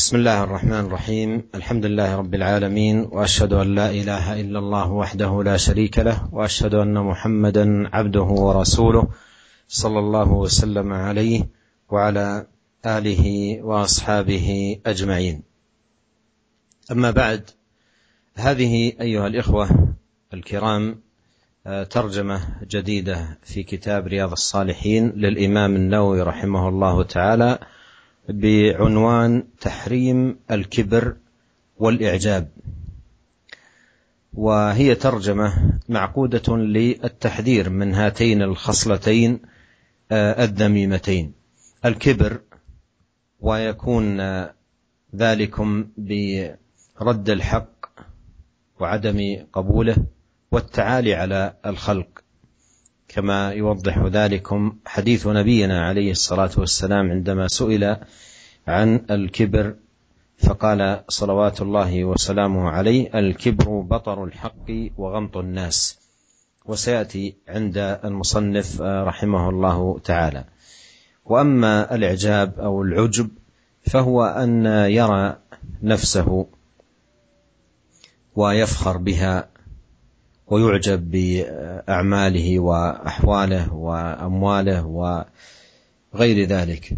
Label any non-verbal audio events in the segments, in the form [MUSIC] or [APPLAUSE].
بسم الله الرحمن الرحيم. الحمد لله رب العالمين وأشهد أن لا إله إلا الله وحده لا شريك له وأشهد أن محمدا عبده ورسوله صلى الله وسلم عليه وعلى آله وأصحابه أجمعين. أما بعد هذه أيها الإخوة الكرام ترجمة جديدة في كتاب رياض الصالحين للإمام النووي رحمه الله تعالى بعنوان تحريم الكبر والإعجاب. وهي ترجمة معقودة للتحذير من هاتين الخصلتين الذميمتين. الكبر ويكون ذلكم برد الحق وعدم قبوله والتعالي على الخلق. كما يوضح ذلكم حديث نبينا عليه الصلاة والسلام عندما سئل عن الكبر فقال صلوات الله وسلامه عليه الكبر بطر الحق وغمط الناس وسيأتي عند المصنف رحمه الله تعالى. وأما الإعجاب أو العجب فهو أن يرى نفسه ويفخر بها. ويعجب بأعماله وأحواله وأمواله وغير ذلك.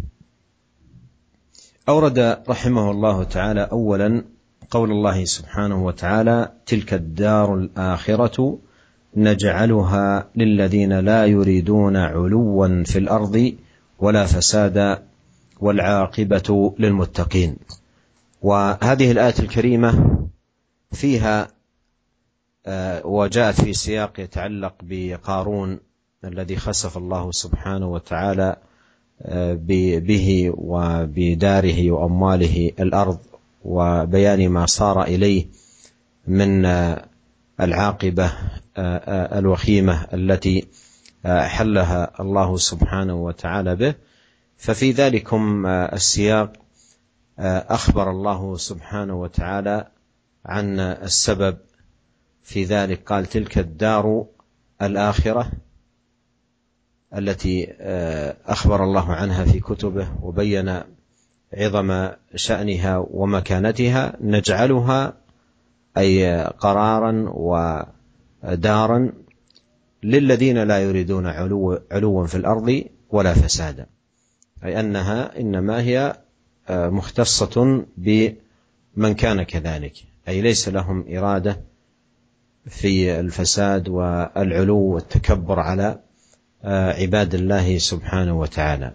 أورد رحمه الله تعالى اولا قول الله سبحانه وتعالى تلك الدار الآخرة نجعلها للذين لا يريدون علوا في الأرض ولا فسادا والعاقبة للمتقين. وهذه الآية الكريمة فيها وجاءت في سياق يتعلق بقارون الذي خسف الله سبحانه وتعالى به وبداره وأمواله الأرض وبيان ما صار إليه من العاقبة الوخيمة التي حلها الله سبحانه وتعالى به. ففي ذلكم السياق أخبر الله سبحانه وتعالى عن السبب في ذلك قال تلك الدار الآخرة التي أخبر الله عنها في كتبه وبين عظم شأنها ومكانتها نجعلها أي قرارا ودارا للذين لا يريدون علو علوا في الأرض ولا فسادا. أي أنها إنما هي مختصة بمن كان كذلك. أي ليس لهم إرادة في الفساد والعلو والتكبر على عباد الله سبحانه وتعالى.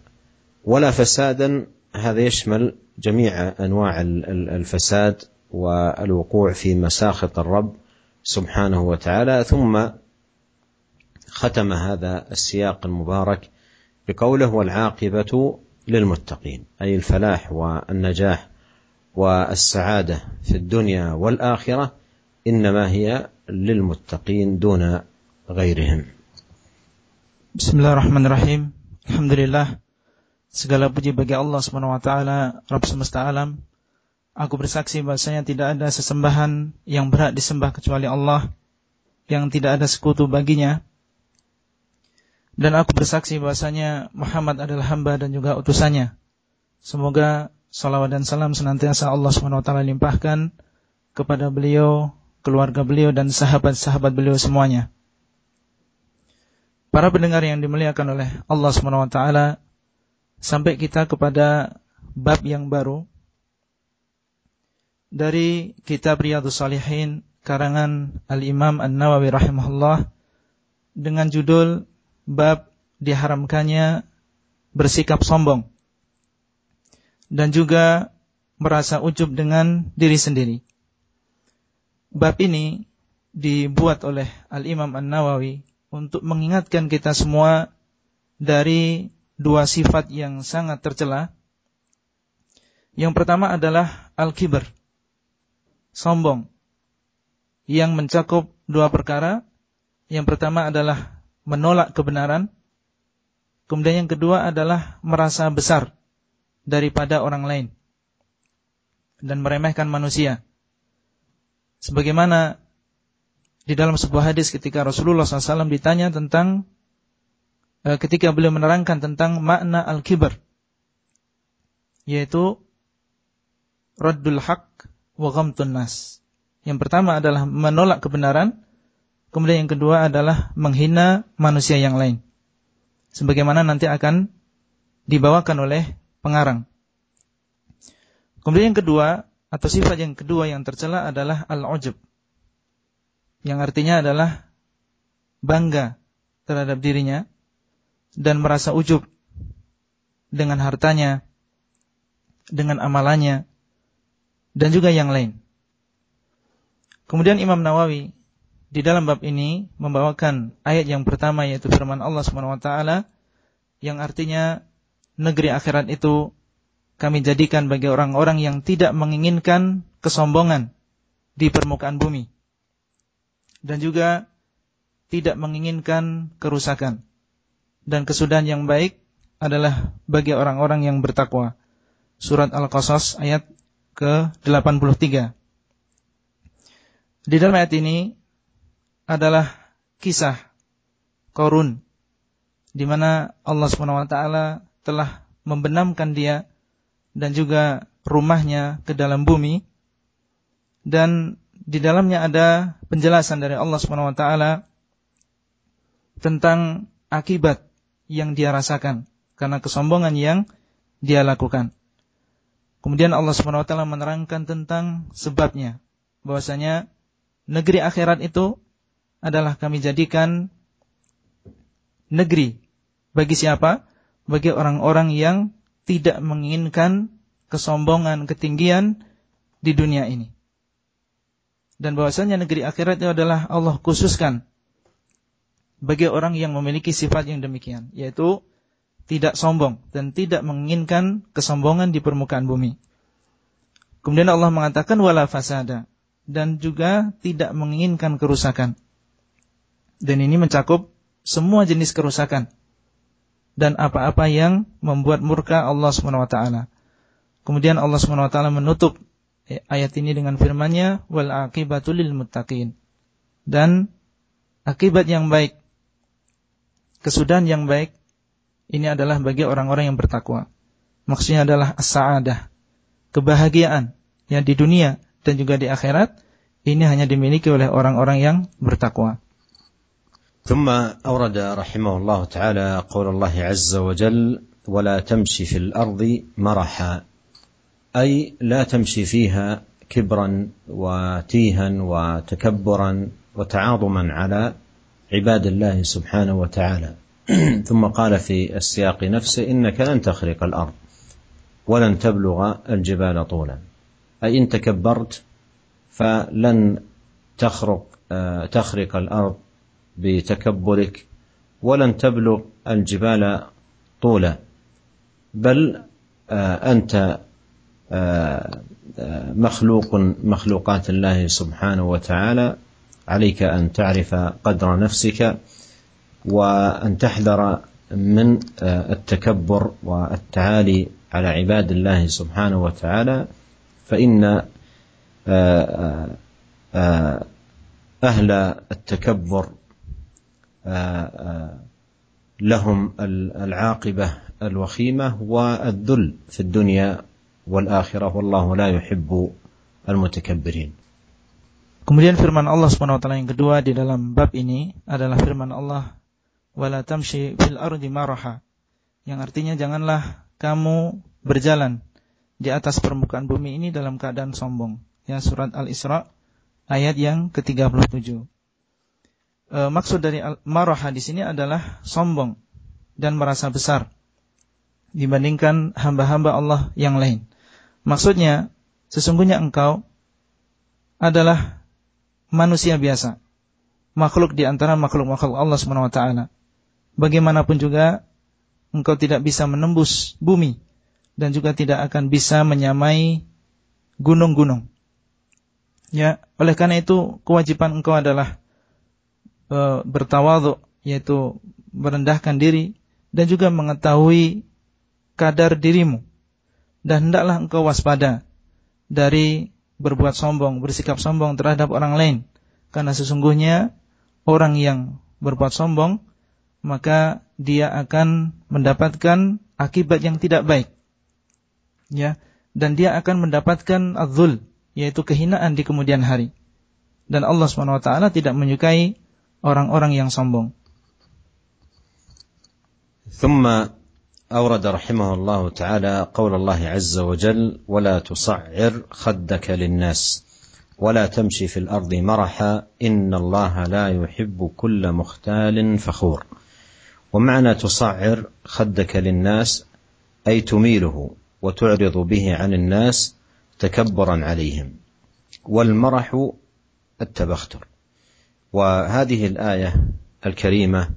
ولا فسادا هذا يشمل جميع أنواع الفساد والوقوع في مساخط الرب سبحانه وتعالى. ثم ختم هذا السياق المبارك بقوله والعاقبة للمتقين أي الفلاح والنجاح والسعادة في الدنيا والآخرة إنما هي للمتقين دون غيرهم Bismillahirrahmanirrahim. Alhamdulillah. Segala puji bagi Allah Subhanahu wa taala, Rabb semesta alam. Aku bersaksi bahasanya tidak ada sesembahan yang berat disembah kecuali Allah, yang tidak ada sekutu baginya. Dan aku bersaksi bahasanya Muhammad adalah hamba dan juga utusannya. Semoga salawat dan salam senantiasa Allah Subhanahu wa taala limpahkan kepada beliau, keluarga beliau dan sahabat-sahabat beliau semuanya. Para pendengar yang dimuliakan oleh Allah taala, sampai kita kepada bab yang baru dari kitab Riyadhus Shalihin karangan Al-Imam An-Nawawi rahimahullah dengan judul bab diharamkannya bersikap sombong dan juga merasa ujub dengan diri sendiri. Bab ini dibuat oleh Al-Imam An-Nawawi untuk mengingatkan kita semua dari dua sifat yang sangat tercela. Yang pertama adalah al-kibr, sombong, yang mencakup dua perkara. Yang pertama adalah menolak kebenaran, kemudian yang kedua adalah merasa besar daripada orang lain dan meremehkan manusia. Sebagaimana di dalam sebuah hadis ketika Rasulullah SAW ditanya tentang e, ketika beliau menerangkan tentang makna al-kibar yaitu raddul haq wa ghamtun nas. Yang pertama adalah menolak kebenaran, kemudian yang kedua adalah menghina manusia yang lain. Sebagaimana nanti akan dibawakan oleh pengarang. Kemudian yang kedua, atau sifat yang kedua yang tercela adalah al-ujub. Yang artinya adalah bangga terhadap dirinya dan merasa ujub dengan hartanya, dengan amalannya, dan juga yang lain. Kemudian Imam Nawawi di dalam bab ini membawakan ayat yang pertama yaitu firman Allah swt yang artinya negeri akhirat itu kami jadikan bagi orang-orang yang tidak menginginkan kesombongan di permukaan bumi dan juga tidak menginginkan kerusakan dan kesudahan yang baik adalah bagi orang-orang yang bertakwa. Surat Al-Qasas ayat ke-83. Di dalam ayat ini adalah kisah Korun di mana Allah SWT telah membenamkan dia dan juga rumahnya ke dalam bumi dan di dalamnya ada penjelasan dari Allah SWT tentang akibat yang dia rasakan karena kesombongan yang dia lakukan. Kemudian Allah SWT menerangkan tentang sebabnya. Bahwasanya negeri akhirat itu adalah kami jadikan negeri. Bagi siapa? Bagi orang-orang yang tidak menginginkan kesombongan, ketinggian di dunia ini. Dan bahwasanya negeri akhirat itu adalah Allah khususkan bagi orang yang memiliki sifat yang demikian, yaitu tidak sombong dan tidak menginginkan kesombongan di permukaan bumi. Kemudian Allah mengatakan wala fasada dan juga tidak menginginkan kerusakan. Dan ini mencakup semua jenis kerusakan dan apa-apa yang membuat murka Allah Subhanahu wa taala. Kemudian Allah Subhanahu wa taala menutup ayat ini dengan firman-Nya wal aqibatul lil muttaqin. Dan akibat yang baik, kesudahan yang baik ini adalah bagi orang-orang yang bertakwa. Maksudnya adalah as-sa'adah, kebahagiaan yang di dunia dan juga di akhirat ini hanya dimiliki oleh orang-orang yang bertakwa. ثم أورد رحمه الله تعالى قول الله عز وجل ولا تمشي في الأرض مرحا أي لا تمشي فيها كبرا وتيها وتكبرا وتعاظما على عباد الله سبحانه وتعالى. [CLEARS THROAT] ثم قال في السياق نفسه إنك لن تخرق الأرض ولن تبلغ الجبال طولا. أي إن تكبرت فلن تخرق آه، تخرق الأرض بتكبرك ولن تبلغ الجبال طولا. بل آه، أنت آه، مخلوق مخلوقات الله سبحانه وتعالى. عليك أن تعرف قدر نفسك وأن تحذر من التكبر والتعالي على عباد الله سبحانه وتعالى. فإن أهل التكبر لهم العاقبة الوخيمة والذل في الدنيا والآخرة والله لا يحب المتكبرين Kemudian firman Allah SWT yang kedua di dalam bab ini adalah firman Allah wala tamshi fil ardi maraha yang artinya janganlah kamu berjalan di atas permukaan bumi ini dalam keadaan sombong ya surat Al-Isra ayat yang ke-37 e, maksud dari maraha di sini adalah sombong dan merasa besar dibandingkan hamba-hamba Allah yang lain maksudnya sesungguhnya engkau adalah manusia biasa makhluk di antara makhluk-makhluk Allah taala bagaimanapun juga engkau tidak bisa menembus bumi dan juga tidak akan bisa menyamai gunung-gunung. Ya, oleh karena itu kewajiban engkau adalah e, bertawadhu yaitu merendahkan diri dan juga mengetahui kadar dirimu. Dan hendaklah engkau waspada dari berbuat sombong, bersikap sombong terhadap orang lain. Karena sesungguhnya orang yang berbuat sombong maka dia akan mendapatkan akibat yang tidak baik. Ya, dan dia akan mendapatkan adzul yaitu kehinaan di kemudian hari. Dan Allah SWT tidak menyukai orang-orang yang sombong. ثم أورد رحمه الله تعالى قول الله عز وجل ولا تصعر خدك للناس ولا تمشي في الأرض مرحا إن الله لا يحب كل مختال فخور. ومعنى تصعر خدك للناس أي تميله وتعرض به عن الناس تكبرا عليهم. والمرح التبختر. وهذه الآية الكريمة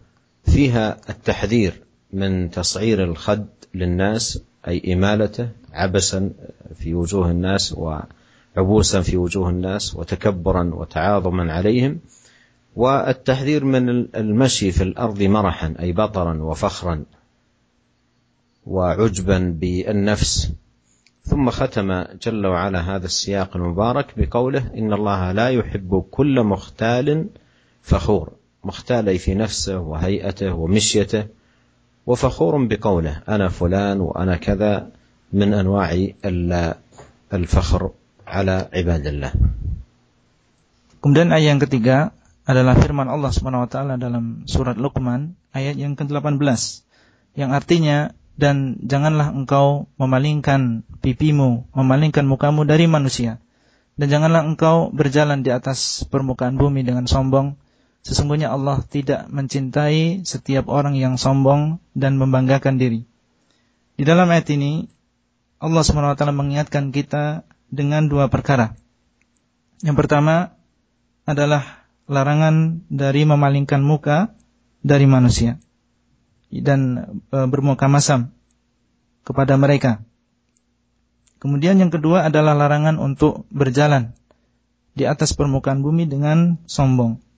فيها التحذير من تصعير الخد للناس أي إمالته عبسا في وجوه الناس وعبوسا في وجوه الناس وتكبرا وتعاظما عليهم والتحذير من المشي في الأرض مرحا أي بطرا وفخرا وعجبا بالنفس. ثم ختم جل وعلا هذا السياق المبارك بقوله إن الله لا يحب كل مختال فخور مختال أي في نفسه وهيئته ومشيته وفخور بقوله انا فلان وانا كذا من انواع الفخر على عباد الله Kemudian ayat yang ketiga adalah firman Allah Subhanahu wa taala dalam surat Luqman ayat yang ke-18 yang artinya dan janganlah engkau memalingkan pipimu, memalingkan mukamu dari manusia. Dan janganlah engkau berjalan di atas permukaan bumi dengan sombong. Sesungguhnya Allah tidak mencintai setiap orang yang sombong dan membanggakan diri. Di dalam ayat ini Allah SWT mengingatkan kita dengan dua perkara. Yang pertama adalah larangan dari memalingkan muka dari manusia dan e, bermuka masam kepada mereka. Kemudian yang kedua adalah larangan untuk berjalan di atas permukaan bumi dengan sombong.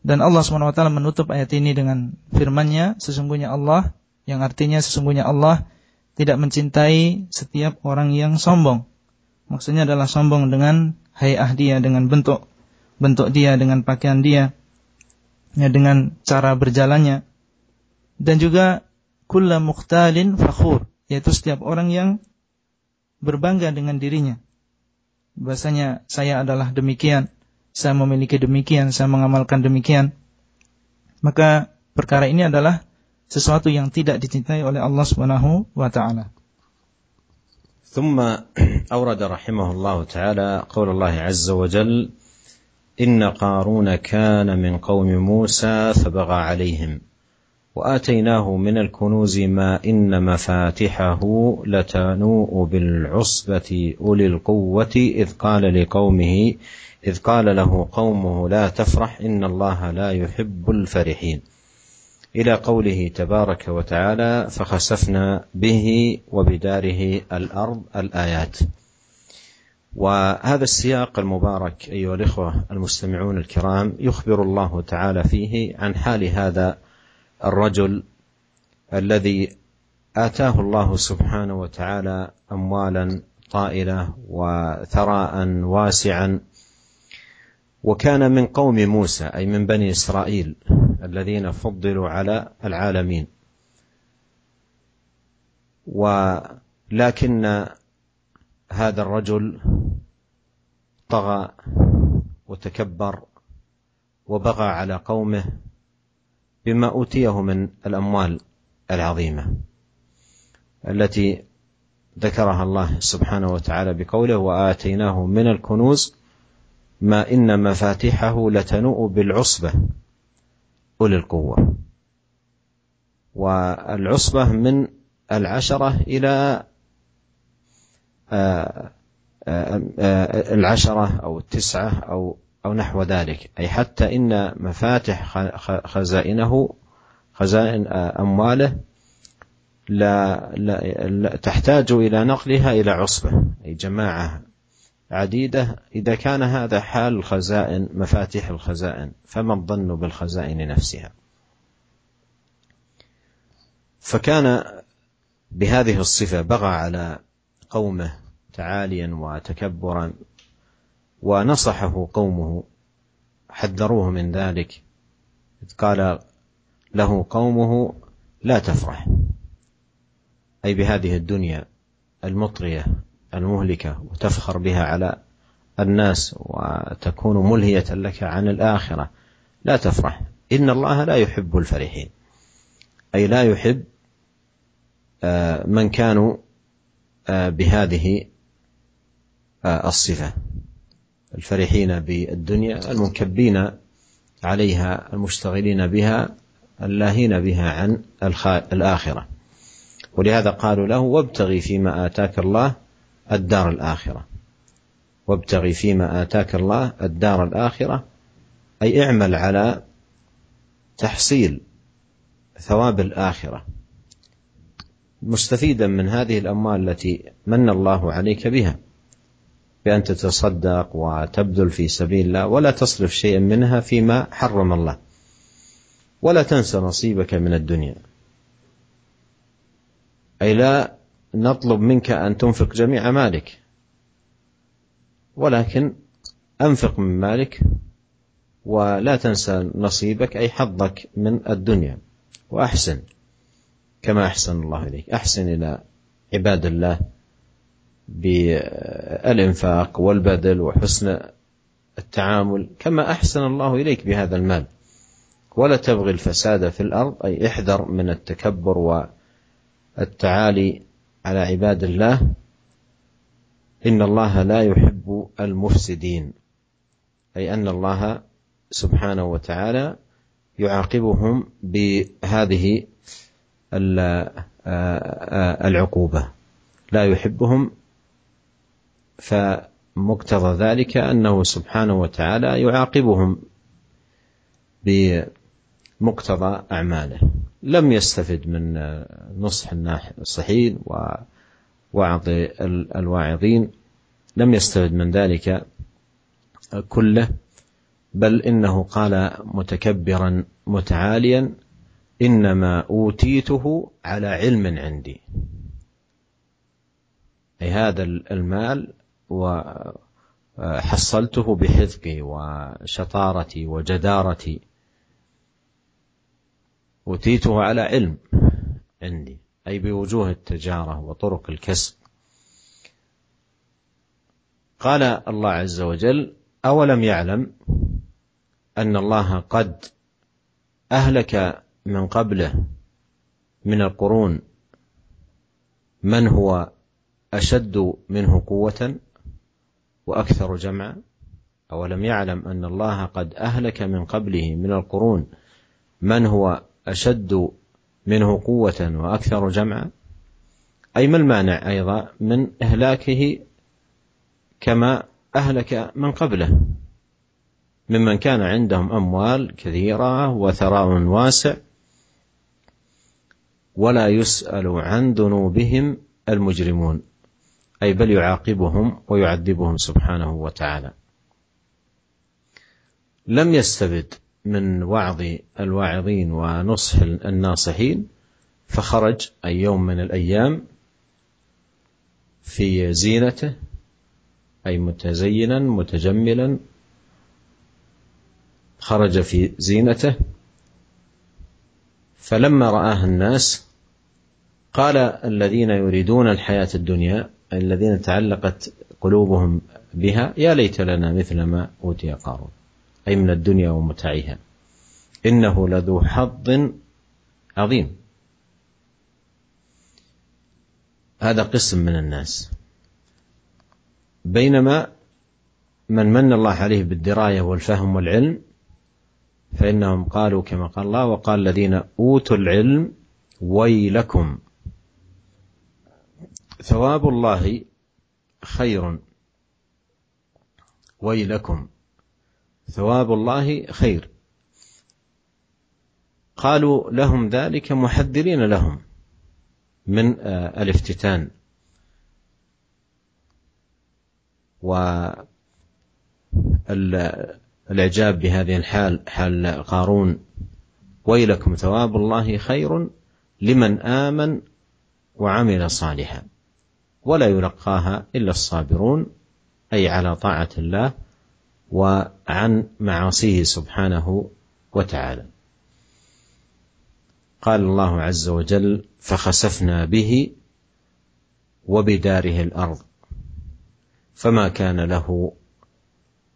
Dan Allah SWT menutup ayat ini dengan firman-Nya, sesungguhnya Allah, yang artinya sesungguhnya Allah tidak mencintai setiap orang yang sombong. Maksudnya adalah sombong dengan hayah dia, dengan bentuk bentuk dia, dengan pakaian dia, ya, dengan cara berjalannya. Dan juga kulla mukhtalin fakhur, yaitu setiap orang yang berbangga dengan dirinya. Bahasanya saya adalah demikian, saya memiliki demikian, saya mengamalkan demikian. Maka perkara ini adalah sesuatu yang tidak dicintai oleh Allah Subhanahu wa taala. ثم أورد رحمه الله تعالى قول الله عز وجل ان قارون كان من قوم موسى فبغى عليهم واتيناه من الكنوز ما ان مفاتحه لتنوء بالعصبه اولي القوه اذ قال لقومه إذ قال له قومه لا تفرح إن الله لا يحب الفرحين. إلى قوله تبارك وتعالى فخسفنا به وبداره الأرض الآيات. وهذا السياق المبارك أيها الإخوة المستمعون الكرام يخبر الله تعالى فيه عن حال هذا الرجل الذي آتاه الله سبحانه وتعالى اموالا طائلة وثراء واسعا وكان من قوم موسى أي من بني إسرائيل الذين فضلوا على العالمين. ولكن هذا الرجل طغى وتكبر وبغى على قومه بما أوتيه من الأموال العظيمة التي ذكرها الله سبحانه وتعالى بقوله وآتيناه من الكنوز ما إن مفاتحه لتنوء بالعصبة أولي القوة. والعصبة من العشرة إلى آه، آه، آه، العشرة أو التسعة أو أو نحو ذلك. أي حتى إن مفاتح خزائنه خزائن أمواله لا, لا, لا تحتاج إلى نقلها إلى عصبة. أي جماعة عديدة. إذا كان هذا حال الخزائن مفاتيح الخزائن فما الظن بالخزائن نفسها؟ فكان بهذه الصفة بغى على قومه تعاليا وتكبرا ونصحه قومه. حذروه من ذلك. إذ قال له قومه لا تفرح. أي بهذه الدنيا المطرية. المهلكة وتفخر بها على الناس وتكون ملهية لك عن الآخرة. لا تفرح. إن الله لا يحب الفرحين. أي لا يحب آه، من كانوا آه، بهذه آه، الصفة. الفرحين بالدنيا المنكبين عليها المشتغلين بها اللاهين بها عن الآخرة. ولهذا قالوا له وابتغي فيما آتاك الله الدار الآخرة. وابتغي فيما آتاك الله الدار الآخرة. أي اعمل على تحصيل ثواب الآخرة. مستفيدا من هذه الأموال التي من الله عليك بها. بأن تتصدق وتبذل في سبيل الله ولا تصرف شيئا منها فيما حرم الله. ولا تنسى نصيبك من الدنيا. أي لا نطلب منك أن تنفق جميع مالك. ولكن أنفق من مالك ولا تنسى نصيبك أي حظك من الدنيا. وأحسن كما أحسن الله إليك. أحسن إلى عباد الله بالإنفاق والبذل وحسن التعامل كما أحسن الله إليك بهذا المال. ولا تبغي الفساد في الأرض أي احذر من التكبر والتعالي على عباد الله إن الله لا يحب المفسدين أي أن الله سبحانه وتعالى يعاقبهم بهذه العقوبة. لا يحبهم فمقتضى ذلك أنه سبحانه وتعالى يعاقبهم بمقتضى أعماله. لم يستفد من نصح الناصحين ووعظ الواعظين. لم يستفد من ذلك كله بل إنه قال متكبرا متعاليا إنما أوتيته على علم عندي. أي هذا المال وحصلته بحذقي وشطارتي وجدارتي. أوتيته على علم عندي أي بوجوه التجارة وطرق الكسب. قال الله عز وجل أولم يعلم أن الله قد أهلك من قبله من القرون من هو أشد منه قوة وأكثر جمعا؟ أولم يعلم أن الله قد أهلك من قبله من القرون من هو أشد منه قوة وأكثر جمعا؟ أي ما المانع أيضا من إهلاكه كما أهلك من قبله؟ ممن كان عندهم أموال كثيرة وثراء واسع ولا يسأل عن ذنوبهم المجرمون أي بل يعاقبهم ويعذبهم سبحانه وتعالى. لم يستبد من وعظ الواعظين ونصح الناصحين فخرج أي يوم من الأيام في زينته أي متزينا متجملا خرج في زينته. فلما رآه الناس قال الذين يريدون الحياة الدنيا الذين تعلقت قلوبهم بها يا ليت لنا مثل ما أوتي قارون. أي من الدنيا ومتعها إنه لذو حظ عظيم. هذا قسم من الناس. بينما من من الله عليه بالدراية والفهم والعلم فإنهم قالوا كما قال الله وقال الذين أوتوا العلم ويلكم. ثواب الله خير ويلكم. ثواب الله خير. قالوا لهم ذلك محذرين لهم من آه، الافتتان. والإعجاب بهذه الحال حال قارون. ويلكم ثواب الله خير لمن آمن وعمل صالحا. ولا يلقاها إلا الصابرون أي على طاعة الله وعن معاصيه سبحانه وتعالى. قال الله عز وجل فخسفنا به وبداره الأرض فما كان له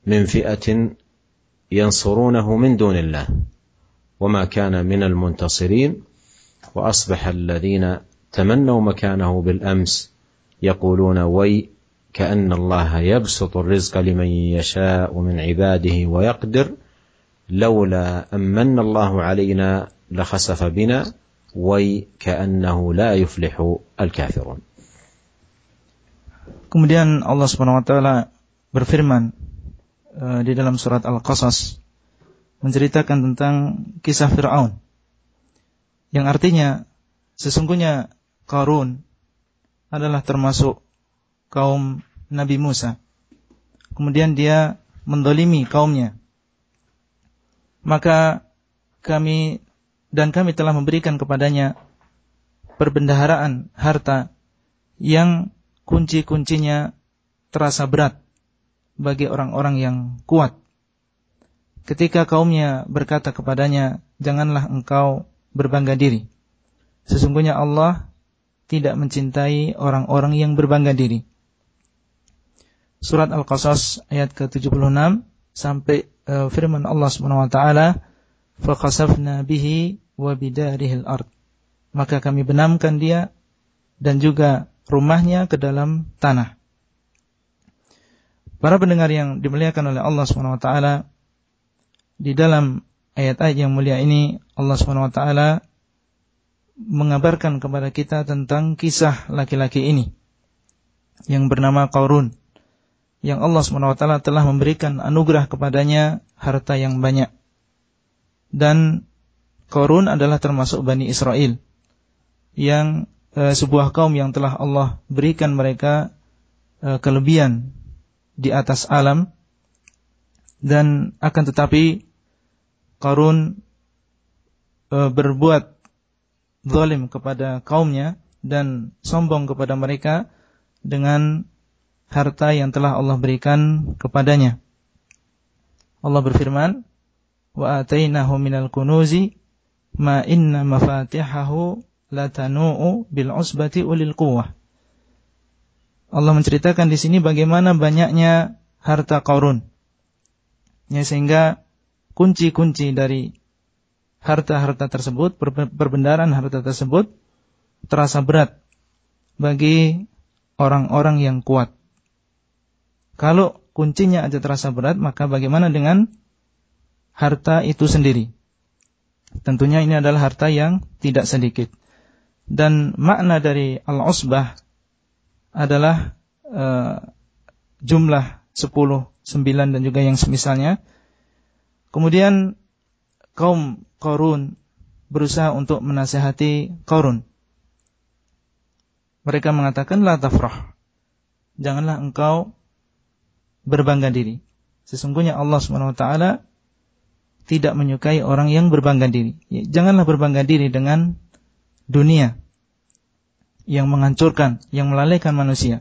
من فئة ينصرونه من دون الله وما كان من المنتصرين وأصبح الذين تمنوا مكانه بالأمس يقولون وي كان الله يبسط الرزق لمن يشاء من عباده ويقدر لولا امن الله علينا لخسف بنا وي كانه لا يفلح الكافرون Kemudian Allah Subhanahu wa taala berfirman uh, di dalam surat Al-Qasas menceritakan tentang kisah Firaun. Yang artinya sesungguhnya Qarun adalah termasuk kaum Nabi Musa. Kemudian dia mendolimi kaumnya. Maka kami dan kami telah memberikan kepadanya perbendaharaan harta yang kunci-kuncinya terasa berat bagi orang-orang yang kuat. Ketika kaumnya berkata kepadanya, "Janganlah engkau berbangga diri. Sesungguhnya Allah tidak mencintai orang-orang yang berbangga diri." Surat Al-Qasas ayat ke-76 sampai uh, firman Allah Subhanahu wa taala, "Faqasafna bihi wa bidarihi al-ard." Maka kami benamkan dia dan juga rumahnya ke dalam tanah. Para pendengar yang dimuliakan oleh Allah Subhanahu wa taala, di dalam ayat-ayat yang mulia ini Allah Subhanahu wa taala mengabarkan kepada kita tentang kisah laki-laki ini yang bernama Qarun yang Allah taala telah memberikan anugerah kepadanya harta yang banyak. Dan Qarun adalah termasuk Bani Israel yang e, sebuah kaum yang telah Allah berikan mereka e, kelebihan di atas alam dan akan tetapi Qarun e, berbuat zalim kepada kaumnya dan sombong kepada mereka dengan harta yang telah Allah berikan kepadanya. Allah berfirman, "Wa atainahu minal kunuzi ma inna mafatihahu latanu'u bil usbati ulil quwwah. Allah menceritakan di sini bagaimana banyaknya harta Qarun. Ya, sehingga kunci-kunci dari harta-harta tersebut, perbendaran harta tersebut terasa berat bagi orang-orang yang kuat. Kalau kuncinya aja terasa berat, maka bagaimana dengan harta itu sendiri? Tentunya ini adalah harta yang tidak sedikit dan makna dari al-usbah adalah uh, jumlah 10, 9 dan juga yang semisalnya. Kemudian kaum Qarun berusaha untuk menasehati Qarun. Mereka mengatakan la tafrah. Janganlah engkau berbangga diri. Sesungguhnya Allah Subhanahu wa taala tidak menyukai orang yang berbangga diri. Janganlah berbangga diri dengan dunia yang menghancurkan, yang melalaikan manusia.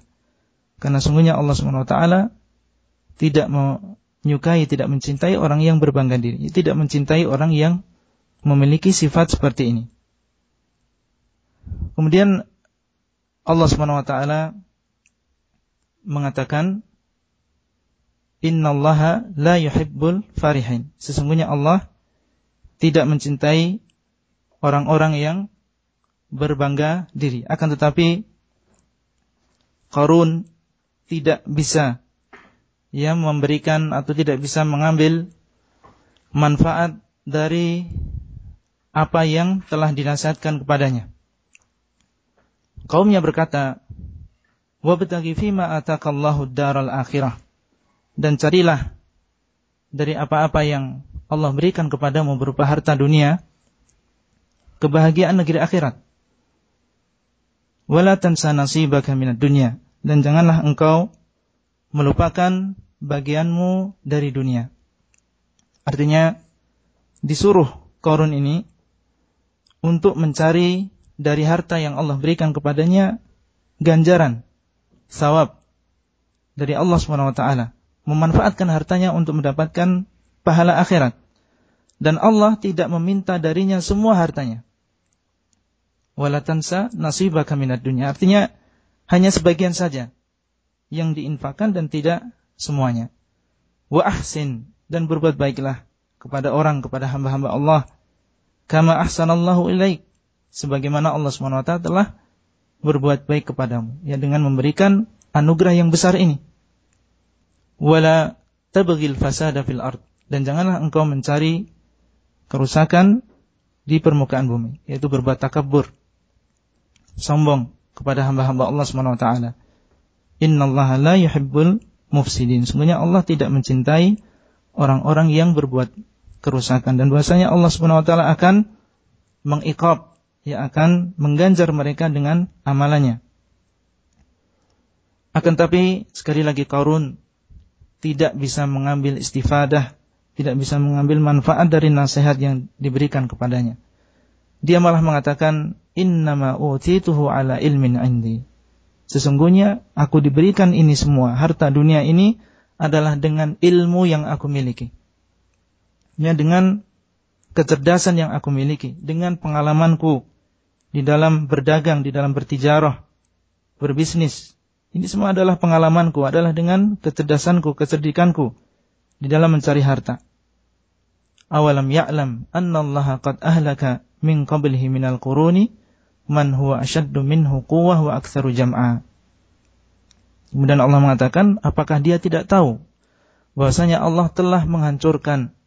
Karena sungguhnya Allah Subhanahu wa taala tidak menyukai, tidak mencintai orang yang berbangga diri, tidak mencintai orang yang memiliki sifat seperti ini. Kemudian Allah Subhanahu wa taala mengatakan Innallaha la yuhibbul farihin. Sesungguhnya Allah tidak mencintai orang-orang yang berbangga diri. Akan tetapi Qarun tidak bisa ya memberikan atau tidak bisa mengambil manfaat dari apa yang telah dinasihatkan kepadanya. Kaumnya berkata, "Wabtaghi fima atakallahu daral akhirah." Dan carilah dari apa-apa yang Allah berikan kepadamu berupa harta dunia, kebahagiaan negeri akhirat. Wala tansa nasibaka minad dunya. Dan janganlah engkau melupakan bagianmu dari dunia. Artinya disuruh korun ini untuk mencari dari harta yang Allah berikan kepadanya ganjaran, sawab dari Allah Subhanahu wa taala, memanfaatkan hartanya untuk mendapatkan pahala akhirat. Dan Allah tidak meminta darinya semua hartanya wala tansa nasibaka minad dunya. Artinya hanya sebagian saja yang diinfakkan dan tidak semuanya. Wa ahsin dan berbuat baiklah kepada orang kepada hamba-hamba Allah kama ahsanallahu ilaik sebagaimana Allah SWT telah berbuat baik kepadamu ya dengan memberikan anugerah yang besar ini wala tabghil fasada fil ard. Dan janganlah engkau mencari kerusakan di permukaan bumi yaitu berbuat takabur sombong kepada hamba-hamba Allah SWT innallaha la yuhibbul mufsidin. Sungguhnya Allah tidak mencintai orang-orang yang berbuat kerusakan. Dan bahwasanya Allah Subhanahu wa taala akan mengikab ya akan mengganjar mereka dengan amalannya. Akan tapi sekali lagi Qarun tidak bisa mengambil istifadah, tidak bisa mengambil manfaat dari nasihat yang diberikan kepadanya. Dia malah mengatakan innama utituhu ala ilmin indi. Sesungguhnya aku diberikan ini semua, harta dunia ini adalah dengan ilmu yang aku miliki. Ya, dengan kecerdasan yang aku miliki, dengan pengalamanku di dalam berdagang, di dalam bertijarah, berbisnis. Ini semua adalah pengalamanku, adalah dengan kecerdasanku, kecerdikanku di dalam mencari harta. Awalam ya'lam anna Allah qad ahlaka min qablihi minal quruni man huwa ashaddu minhu quwwah wa aktsaru jam'a. Kemudian Allah mengatakan, apakah dia tidak tahu bahwasanya Allah telah menghancurkan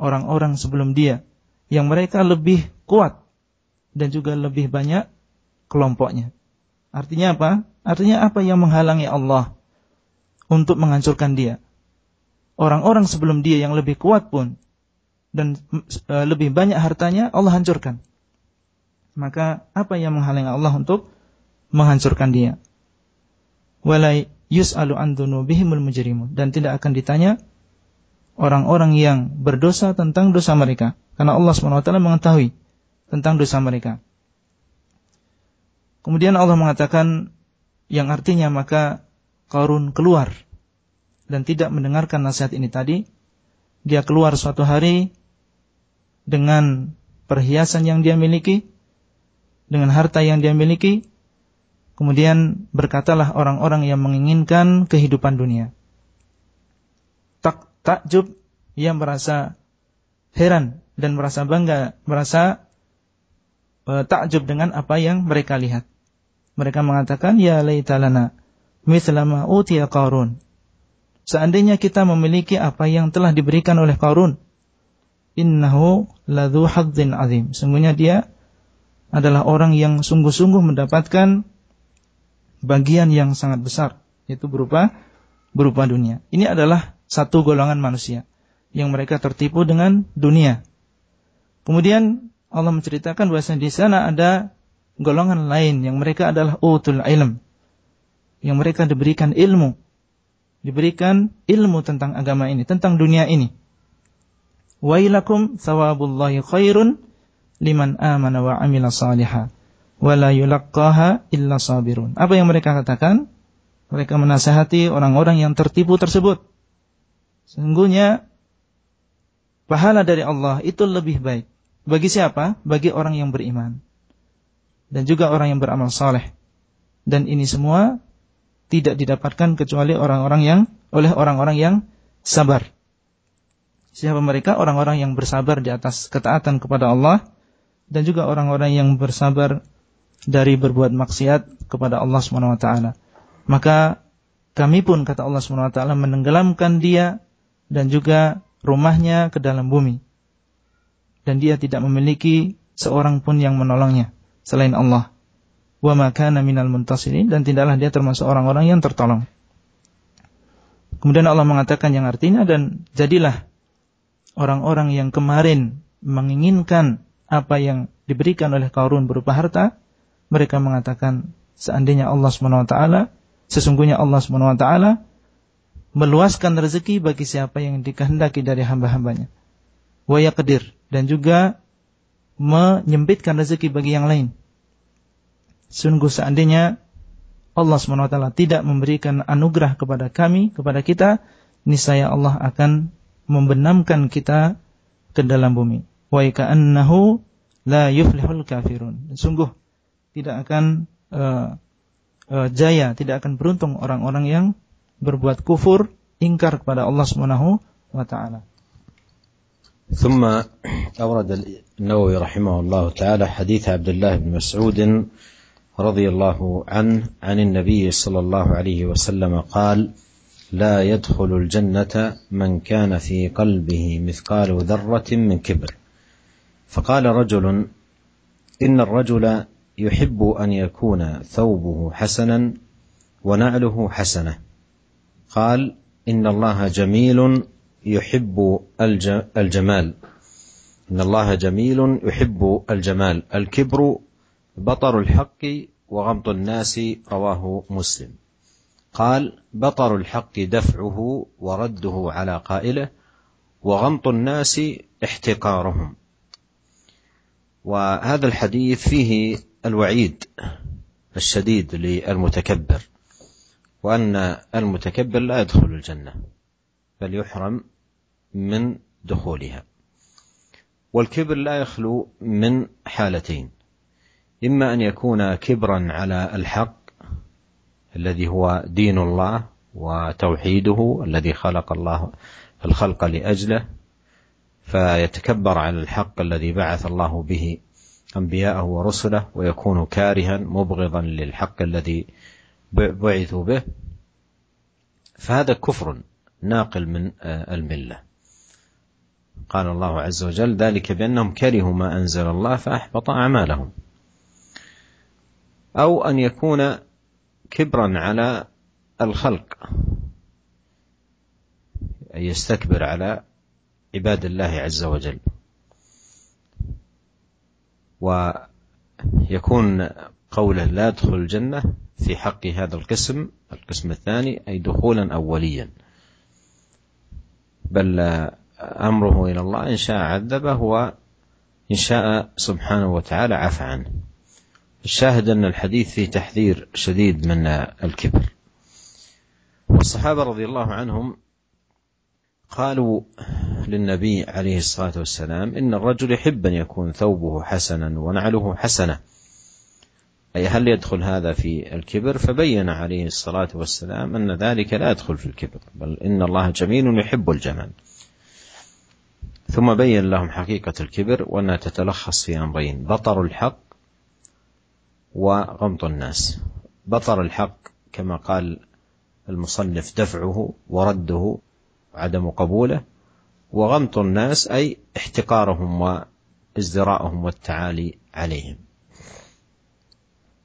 orang-orang sebelum dia yang mereka lebih kuat dan juga lebih banyak kelompoknya. Artinya apa? Artinya apa yang menghalangi Allah untuk menghancurkan dia? Orang-orang sebelum dia yang lebih kuat pun dan e, lebih banyak hartanya Allah hancurkan. Maka apa yang menghalangi Allah untuk menghancurkan dia? wala yus'alu an dzunubihimul mujrimun dan tidak akan ditanya orang-orang yang berdosa tentang dosa mereka karena Allah SWT mengetahui tentang dosa mereka. Kemudian Allah mengatakan yang artinya maka Qarun keluar dan tidak mendengarkan nasihat ini tadi. Dia keluar suatu hari dengan perhiasan yang dia miliki, dengan harta yang dia miliki, Kemudian berkatalah orang-orang yang menginginkan kehidupan dunia. Tak takjub yang merasa heran dan merasa bangga, merasa takjub dengan apa yang mereka lihat. Mereka mengatakan, Ya laytalana mithlama utiya Qarun. Seandainya kita memiliki apa yang telah diberikan oleh Qarun, innahu ladhu hadzin azim. Sungguhnya dia adalah orang yang sungguh-sungguh mendapatkan bagian yang sangat besar yaitu berupa berupa dunia. Ini adalah satu golongan manusia yang mereka tertipu dengan dunia. Kemudian Allah menceritakan bahwa di sana ada golongan lain yang mereka adalah utul ilm. Yang mereka diberikan ilmu. Diberikan ilmu tentang agama ini, tentang dunia ini. Wailakum thawabullahi khairun liman amana wa amila salihah wala illa sabirun. Apa yang mereka katakan? Mereka menasihati orang-orang yang tertipu tersebut. Sesungguhnya pahala dari Allah itu lebih baik. Bagi siapa? Bagi orang yang beriman. Dan juga orang yang beramal saleh. Dan ini semua tidak didapatkan kecuali orang-orang yang oleh orang-orang yang sabar. Siapa mereka? Orang-orang yang bersabar di atas ketaatan kepada Allah dan juga orang-orang yang bersabar dari berbuat maksiat kepada Allah Subhanahu wa taala. Maka kami pun kata Allah Subhanahu wa taala menenggelamkan dia dan juga rumahnya ke dalam bumi. Dan dia tidak memiliki seorang pun yang menolongnya selain Allah. Wa ma kana minal muntasirin dan tidaklah dia termasuk orang-orang yang tertolong. Kemudian Allah mengatakan yang artinya dan jadilah orang-orang yang kemarin menginginkan apa yang diberikan oleh Qarun berupa harta, mereka mengatakan seandainya Allah SWT sesungguhnya Allah SWT meluaskan rezeki bagi siapa yang dikehendaki dari hamba-hambanya. Wa yaqdir dan juga menyempitkan rezeki bagi yang lain. Sungguh seandainya Allah SWT tidak memberikan anugerah kepada kami, kepada kita, niscaya Allah akan membenamkan kita ke dalam bumi. Wa ka'annahu la yuflihul kafirun. Sungguh tidak akan uh, uh, jaya, tidak akan beruntung orang-orang yang berbuat kufur, ingkar kepada Allah Subhanahu wa taala. ثم أورد النووي رحمه الله تعالى حديث عبد الله بن مسعود رضي الله عنه عن النبي صلى الله عليه وسلم قال لا يدخل الجنة من كان في قلبه مثقال ذرة من كبر. فقال رجل إن الرجل يحب أن يكون ثوبه حسنا ونعله حسنة. قال إن الله جميل يحب الجمال. إن الله جميل يحب الجمال. الكبر بطر الحق وغمط الناس رواه مسلم. قال بطر الحق دفعه ورده على قائله وغمط الناس احتقارهم. وهذا الحديث فيه الوعيد الشديد للمتكبر وأن المتكبر لا يدخل الجنة بل يحرم من دخولها. والكبر لا يخلو من حالتين. إما أن يكون كبرا على الحق الذي هو دين الله وتوحيده الذي خلق الله الخلق لأجله فيتكبر على الحق الذي بعث الله به أنبياءه ورسله ويكون كارها مبغضا للحق الذي بعثوا به. فهذا كفر ناقل من الملة. قال الله عز وجل ذلك بأنهم كرهوا ما أنزل الله فأحبط أعمالهم. أو أن يكون كبرا على الخلق. ان يستكبر على عباد الله عز وجل. ويكون قوله لا يدخل الجنة في حق هذا القسم القسم الثاني أي دخولا أوليا. بل أمره إلى الله إن شاء عذبه وإن شاء سبحانه وتعالى عفى عنه. الشاهد أن الحديث فيه تحذير شديد من الكبر. والصحابة رضي الله عنهم قالوا للنبي عليه الصلاة والسلام إن الرجل يحب أن يكون ثوبه حسنا ونعله حسنة. أي هل يدخل هذا في الكبر؟ فبين عليه الصلاة والسلام أن ذلك لا يدخل في الكبر بل إن الله جميل يحب الجمال ثم بين لهم حقيقة الكبر وأنها تتلخص في أمرين بطر الحق وغمط الناس. بطر الحق كما قال المصنف دفعه ورده عدم قبوله وغمط الناس أي احتقارهم وازدراءهم والتعالي عليهم.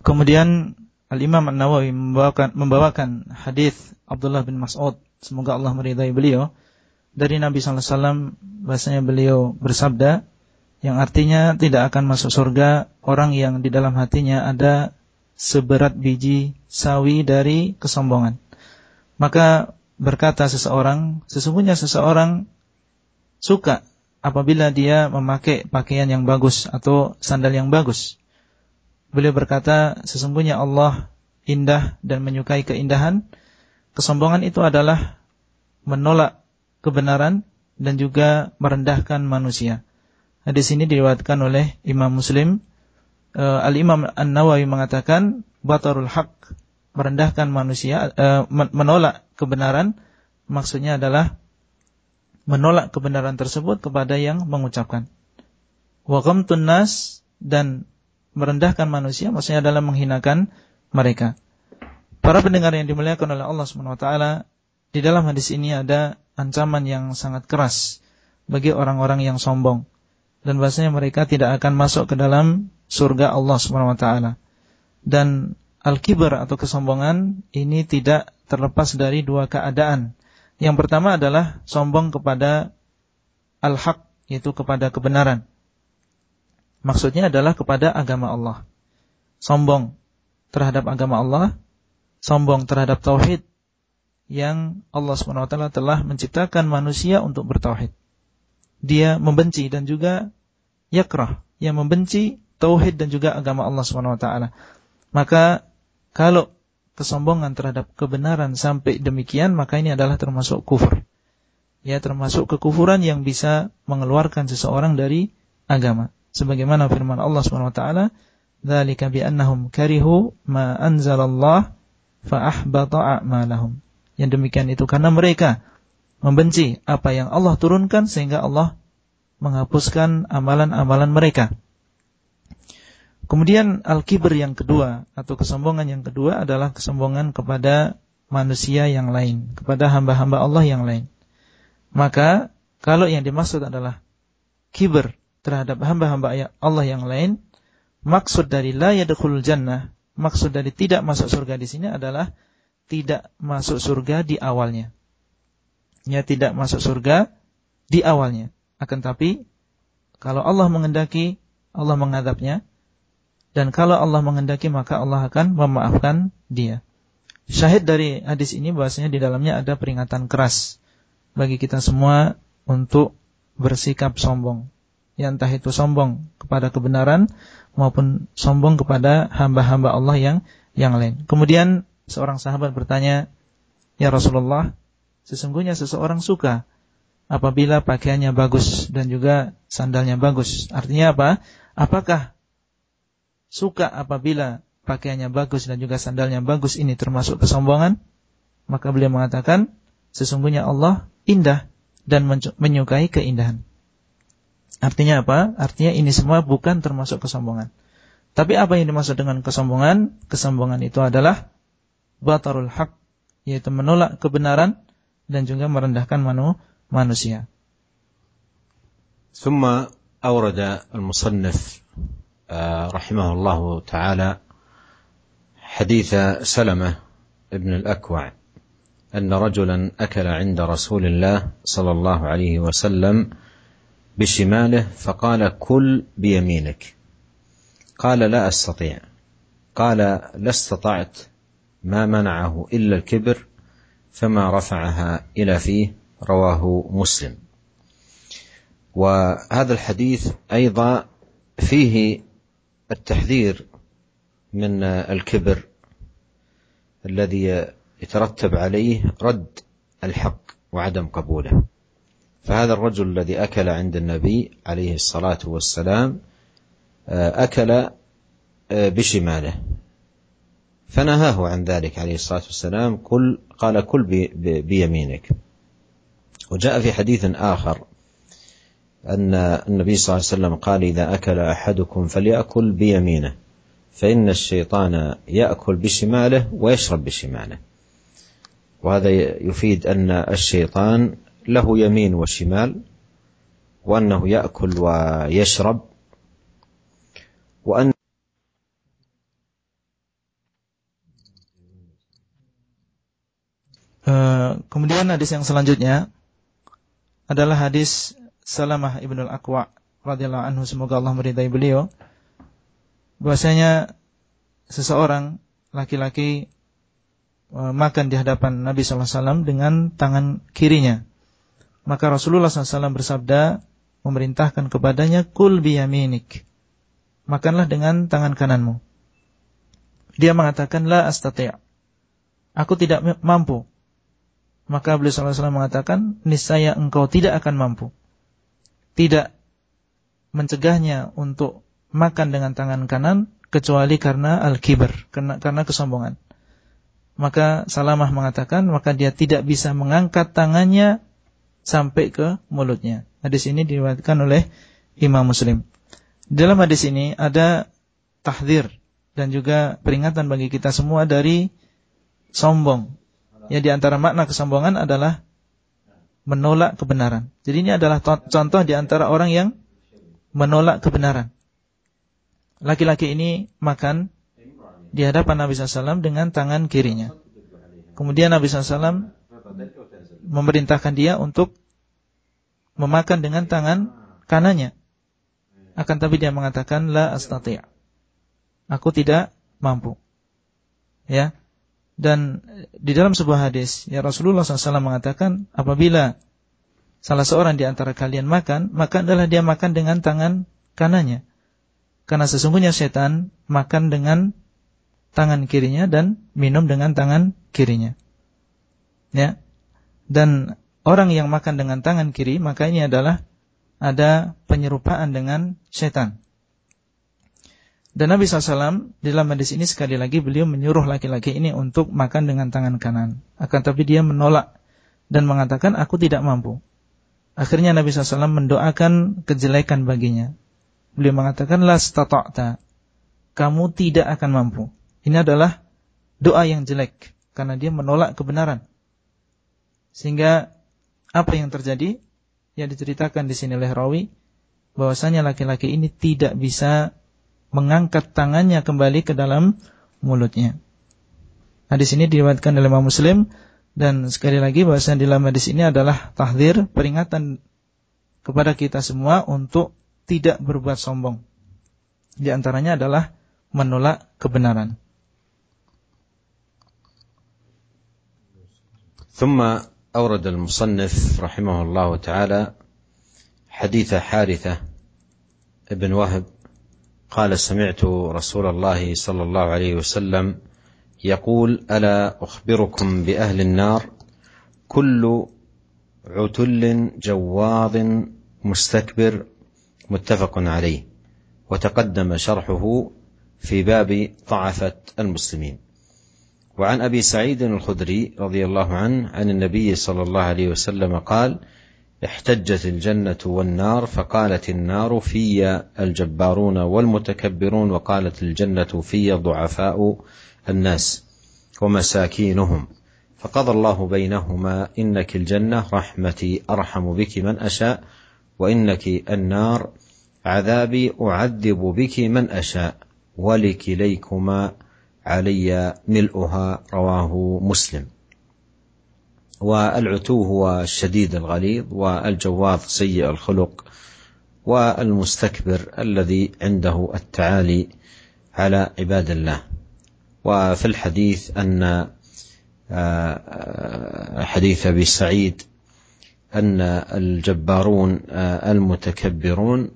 Kemudian Al-Imam An-Nawawi membawakan, membawakan hadis Abdullah bin Mas'ud. Semoga Allah meridai beliau. Dari Nabi sallallahu alaihi wasallam bahasanya beliau bersabda yang artinya tidak akan masuk surga orang yang di dalam hatinya ada seberat biji sawi dari kesombongan. Maka berkata seseorang, sesungguhnya seseorang suka apabila dia memakai pakaian yang bagus atau sandal yang bagus. Beliau berkata, sesungguhnya Allah indah dan menyukai keindahan. Kesombongan itu adalah menolak kebenaran dan juga merendahkan manusia. Hadis ini diriwayatkan oleh Imam Muslim. Uh, Al-Imam An-Nawawi mengatakan, batarul haq, merendahkan manusia, uh, menolak kebenaran, maksudnya adalah menolak kebenaran tersebut kepada yang mengucapkan. Wa ghamtun nas dan merendahkan manusia maksudnya adalah menghinakan mereka. Para pendengar yang dimuliakan oleh Allah Subhanahu wa taala, di dalam hadis ini ada ancaman yang sangat keras bagi orang-orang yang sombong dan bahasanya mereka tidak akan masuk ke dalam surga Allah Subhanahu wa taala. Dan al-kibar atau kesombongan ini tidak terlepas dari dua keadaan. Yang pertama adalah sombong kepada al-haq yaitu kepada kebenaran. Maksudnya adalah kepada agama Allah. Sombong terhadap agama Allah, sombong terhadap tauhid yang Allah SWT telah menciptakan manusia untuk bertauhid. Dia membenci dan juga yakrah, yang membenci tauhid dan juga agama Allah SWT. Maka kalau kesombongan terhadap kebenaran sampai demikian, maka ini adalah termasuk kufur. Ya, termasuk kekufuran yang bisa mengeluarkan seseorang dari agama sebagaimana firman Allah bi annahum karihu ma anzalallah fa ahbata a'malahum. Yang demikian itu karena mereka membenci apa yang Allah turunkan sehingga Allah menghapuskan amalan-amalan mereka. Kemudian al-kibr yang kedua atau kesombongan yang kedua adalah kesombongan kepada manusia yang lain, kepada hamba-hamba Allah yang lain. Maka kalau yang dimaksud adalah kibr terhadap hamba-hamba Allah yang lain, maksud dari la yadkhulul jannah, maksud dari tidak masuk surga di sini adalah tidak masuk surga di awalnya. Ya tidak masuk surga di awalnya. Akan tapi kalau Allah mengendaki, Allah mengadabnya. Dan kalau Allah mengendaki maka Allah akan memaafkan dia. Syahid dari hadis ini bahasanya di dalamnya ada peringatan keras bagi kita semua untuk bersikap sombong. Ya entah itu sombong kepada kebenaran maupun sombong kepada hamba-hamba Allah yang yang lain. Kemudian seorang sahabat bertanya, "Ya Rasulullah, sesungguhnya seseorang suka apabila pakaiannya bagus dan juga sandalnya bagus. Artinya apa? Apakah suka apabila pakaiannya bagus dan juga sandalnya bagus ini termasuk kesombongan? Maka beliau mengatakan, sesungguhnya Allah indah dan menyukai keindahan. Artinya apa? Artinya ini semua bukan termasuk kesombongan. Tapi apa yang dimaksud dengan kesombongan? Kesombongan itu adalah batarul haq, yaitu menolak kebenaran dan juga merendahkan manusia manusia. ثم أورد المصنف رحمه الله تعالى حديث سلمة ابن الأكوع أن رجلا أكل عند رسول الله صلى الله عليه وسلم بشماله فقال كل بيمينك قال لا أستطيع قال لا استطعت ما منعه إلا الكبر فما رفعها إلى فيه رواه مسلم. وهذا الحديث أيضا فيه التحذير من الكبر الذي يترتب عليه رد الحق وعدم قبوله. فهذا الرجل الذي أكل عند النبي عليه الصلاة والسلام أكل بشماله. فنهاه عن ذلك عليه الصلاة والسلام كل قال كل بيمينك. وجاء في حديث آخر أن النبي صلى الله عليه وسلم قال إذا أكل أحدكم فليأكل بيمينه فإن الشيطان يأكل بشماله ويشرب بشماله. وهذا يفيد أن الشيطان له يمين وشمال وأنه يأكل ويشرب وأن kemudian hadis yang selanjutnya adalah hadis Salamah ibnul Aqwa radhiyallahu anhu. Semoga Allah meridai beliau. Bahwasanya seseorang laki-laki e, makan di hadapan Nabi wasallam dengan tangan kirinya. Maka Rasulullah SAW bersabda memerintahkan kepadanya kul biyaminik makanlah dengan tangan kananmu. Dia mengatakan la astati' aku tidak mampu maka beliau SAW mengatakan, niscaya engkau tidak akan mampu. Tidak mencegahnya untuk makan dengan tangan kanan, kecuali karena al-kibar, karena, karena kesombongan. Maka Salamah mengatakan, maka dia tidak bisa mengangkat tangannya sampai ke mulutnya. Hadis ini diriwayatkan oleh Imam Muslim. Dalam hadis ini ada tahdir dan juga peringatan bagi kita semua dari sombong Ya di antara makna kesombongan adalah menolak kebenaran. Jadi ini adalah contoh di antara orang yang menolak kebenaran. Laki-laki ini makan di hadapan Nabi SAW dengan tangan kirinya. Kemudian Nabi SAW memerintahkan dia untuk memakan dengan tangan kanannya. Akan tapi dia mengatakan la astati'. Aku tidak mampu. Ya. Dan di dalam sebuah hadis, ya Rasulullah SAW mengatakan, apabila salah seorang di antara kalian makan, maka adalah dia makan dengan tangan kanannya. Karena sesungguhnya setan makan dengan tangan kirinya dan minum dengan tangan kirinya. Ya. Dan orang yang makan dengan tangan kiri, maka ini adalah ada penyerupaan dengan setan. Dan Nabi SAW di dalam hadis ini sekali lagi beliau menyuruh laki-laki ini untuk makan dengan tangan kanan. Akan tapi dia menolak dan mengatakan aku tidak mampu. Akhirnya Nabi SAW mendoakan kejelekan baginya. Beliau mengatakan la stata'ta. Kamu tidak akan mampu. Ini adalah doa yang jelek karena dia menolak kebenaran. Sehingga apa yang terjadi yang diceritakan di sini oleh rawi bahwasanya laki-laki ini tidak bisa mengangkat tangannya kembali ke dalam mulutnya. Hadis ini diriwayatkan oleh Imam Muslim dan sekali lagi bahasa di dalam hadis ini adalah tahdir peringatan kepada kita semua untuk tidak berbuat sombong. Di antaranya adalah menolak kebenaran. ثم أورد المصنف رحمه الله تعالى حديث حارثة ابن وهب قال سمعت رسول الله صلى الله عليه وسلم يقول ألا أخبركم بأهل النار؟ كل عتل جواظ مستكبر متفق عليه وتقدم شرحه في باب ضعفة المسلمين. وعن أبي سعيد الخدري رضي الله عنه عن النبي صلى الله عليه وسلم قال احتجت الجنة والنار فقالت النار في الجبارون والمتكبرون وقالت الجنة في ضعفاء الناس ومساكينهم. فقضى الله بينهما إنك الجنة رحمتي أرحم بك من أشاء وإنك النار عذابي أعذب بك من أشاء ولكليكما علي ملؤها رواه مسلم. والعتو هو الشديد الغليظ والجواظ سيء الخلق والمستكبر الذي عنده التعالي على عباد الله. وفي الحديث أن آه، حديث أبي سعيد أن الجبارون آه، المتكبرون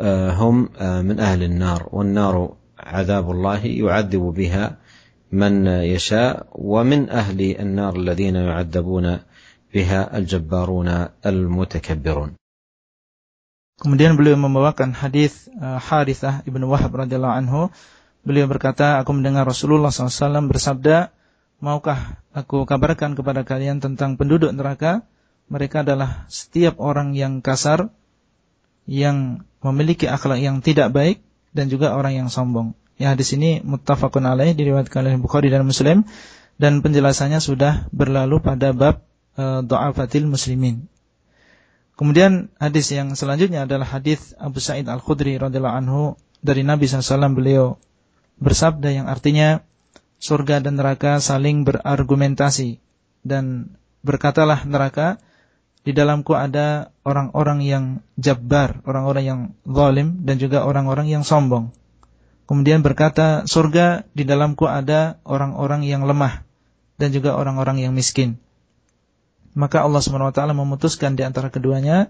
آه، هم من أهل النار والنار عذاب الله يعذب بها من يشاء ومن أهل النار الذين يعذبون بها الجبارون المتكبرون Kemudian beliau membawakan hadis uh, Harithah ibnu Wahab radhiyallahu anhu. Beliau berkata, aku mendengar Rasulullah SAW bersabda, maukah aku kabarkan kepada kalian tentang penduduk neraka? Mereka adalah setiap orang yang kasar, yang memiliki akhlak yang tidak baik, dan juga orang yang sombong. Ya hadis ini muttafaqun alaih diriwayatkan oleh Bukhari dan Muslim dan penjelasannya sudah berlalu pada bab e, dha'afatil muslimin. Kemudian hadis yang selanjutnya adalah hadis Abu Sa'id Al-Khudri radhiyallahu anhu dari Nabi SAW beliau bersabda yang artinya surga dan neraka saling berargumentasi dan berkatalah neraka di dalamku ada orang-orang yang jabbar, orang-orang yang zalim dan juga orang-orang yang sombong. Kemudian berkata, surga di dalamku ada orang-orang yang lemah dan juga orang-orang yang miskin. Maka Allah SWT memutuskan di antara keduanya,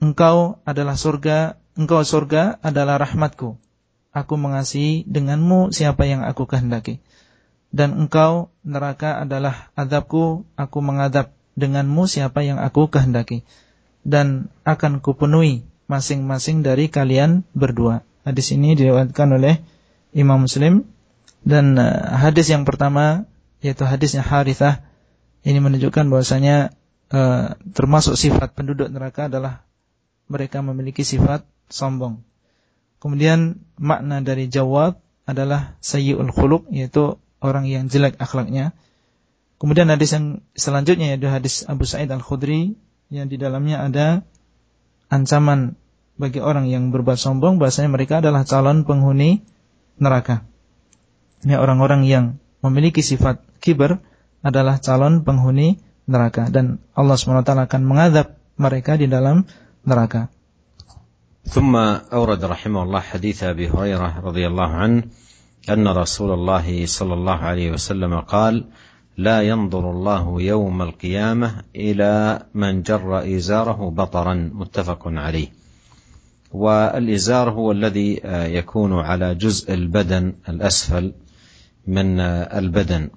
engkau adalah surga, engkau surga adalah rahmatku. Aku mengasihi denganmu siapa yang aku kehendaki. Dan engkau neraka adalah adabku, aku mengadab denganmu siapa yang aku kehendaki. Dan akan kupenuhi masing-masing dari kalian berdua. Hadis ini diriwayatkan oleh Imam Muslim dan uh, hadis yang pertama yaitu hadisnya Harithah ini menunjukkan bahwasanya uh, termasuk sifat penduduk neraka adalah mereka memiliki sifat sombong. Kemudian makna dari jawab adalah sayyi'ul khuluq yaitu orang yang jelek akhlaknya. Kemudian hadis yang selanjutnya yaitu hadis Abu Sa'id Al-Khudri yang di dalamnya ada ancaman bagi orang yang berbuat sombong bahasanya mereka adalah calon penghuni neraka. Ya orang-orang yang memiliki sifat kiber adalah calon penghuni neraka dan Allah SWT akan mengadab mereka di dalam neraka. ثم أورد رحمه الله حديث أبي هريرة رضي الله عنه أن رسول الله صلى الله عليه وسلم قال لا ينظر الله يوم القيامة إلى من جر إزاره بطرا متفق عليه والإزار هو الذي آه، يكون على جزء البدن الأسفل من آه، البدن.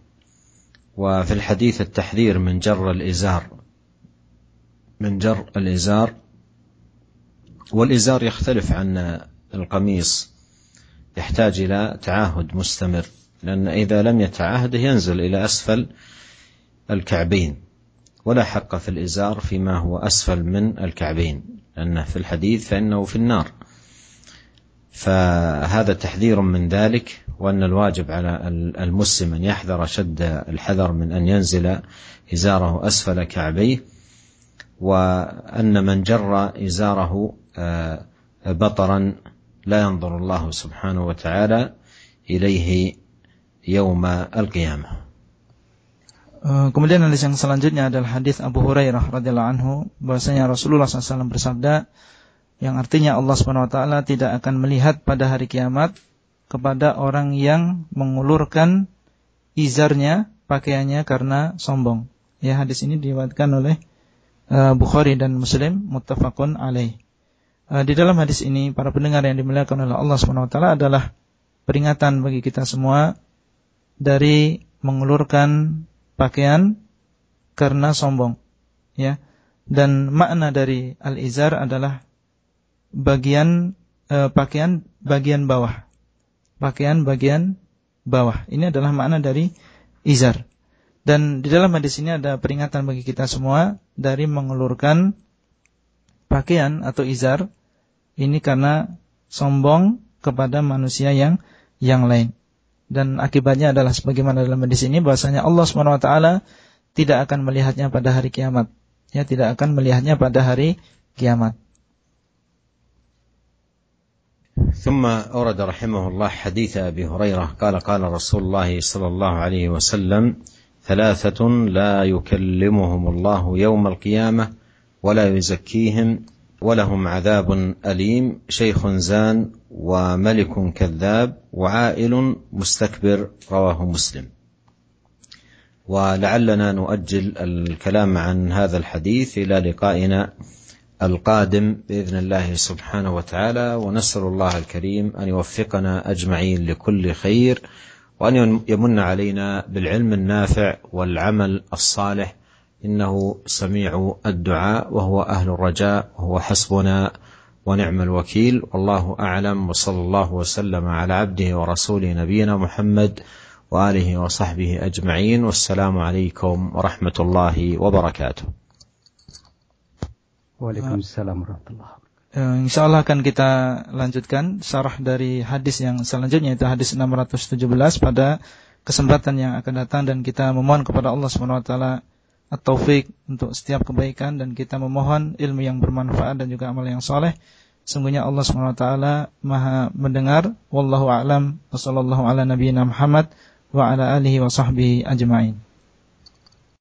وفي الحديث التحذير من جر الإزار من جر الإزار. والإزار يختلف عن القميص يحتاج إلى تعاهد مستمر لأن إذا لم يتعاهد ينزل إلى أسفل الكعبين. ولا حق في الإزار فيما هو أسفل من الكعبين. لأنه في الحديث فإنه في النار. فهذا تحذير من ذلك وأن الواجب على المسلم أن يحذر شد الحذر من أن ينزل إزاره أسفل كعبيه وأن من جر إزاره آه، بطرا لا ينظر الله سبحانه وتعالى إليه يوم القيامة. Kemudian hadis yang selanjutnya adalah hadis Abu Hurairah radhiyallahu anhu bahwasanya Rasulullah SAW bersabda yang artinya Allah Subhanahu wa taala tidak akan melihat pada hari kiamat kepada orang yang mengulurkan izarnya pakaiannya karena sombong. Ya hadis ini diriwayatkan oleh uh, Bukhari dan Muslim muttafaqun alaih. Uh, di dalam hadis ini para pendengar yang dimuliakan oleh Allah Subhanahu wa taala adalah peringatan bagi kita semua dari mengulurkan pakaian karena sombong. Ya. Dan makna dari al-izar adalah bagian uh, pakaian bagian bawah. Pakaian bagian bawah. Ini adalah makna dari izar. Dan di dalam hadis ini ada peringatan bagi kita semua dari mengelurkan pakaian atau izar ini karena sombong kepada manusia yang yang lain Dan akibatnya adalah sebagaimana dalam hadis ini bahasanya Allah SWT tidak akan melihatnya pada hari kiamat. Ya, tidak akan melihatnya pada hari kiamat. ثم أورد رحمه الله حديث أبي هريرة قال قال رسول الله صلى الله عليه وسلم ثلاثة لا يكلمهم الله يوم القيامة ولا يزكيهم ولهم عذاب أليم شيخ زان وملك كذاب وعائل مستكبر رواه مسلم. ولعلنا نؤجل الكلام عن هذا الحديث إلى لقائنا القادم بإذن الله سبحانه وتعالى ونسأل الله الكريم أن يوفقنا أجمعين لكل خير وأن يمن علينا بالعلم النافع والعمل الصالح إنه سميع الدعاء وهو أهل الرجاء وهو حسبنا ونعم الوكيل والله أعلم وصلى الله وسلم على عبده ورسوله نبينا محمد وآله وصحبه أجمعين والسلام عليكم ورحمة الله وبركاته وعليكم السلام ورحمة الله Eh, Insya Allah akan kita lanjutkan syarah dari hadis yang selanjutnya itu hadis 617 pada kesempatan yang akan datang dan kita memohon kepada Allah Subhanahu wa taala at-taufik untuk setiap kebaikan dan kita memohon ilmu yang bermanfaat dan juga amal yang soleh. Sungguhnya Allah taala Maha mendengar. Wallahu a'lam. Wassallallahu ala nabiyyina Muhammad wa ala alihi wa sahbihi ajma'in.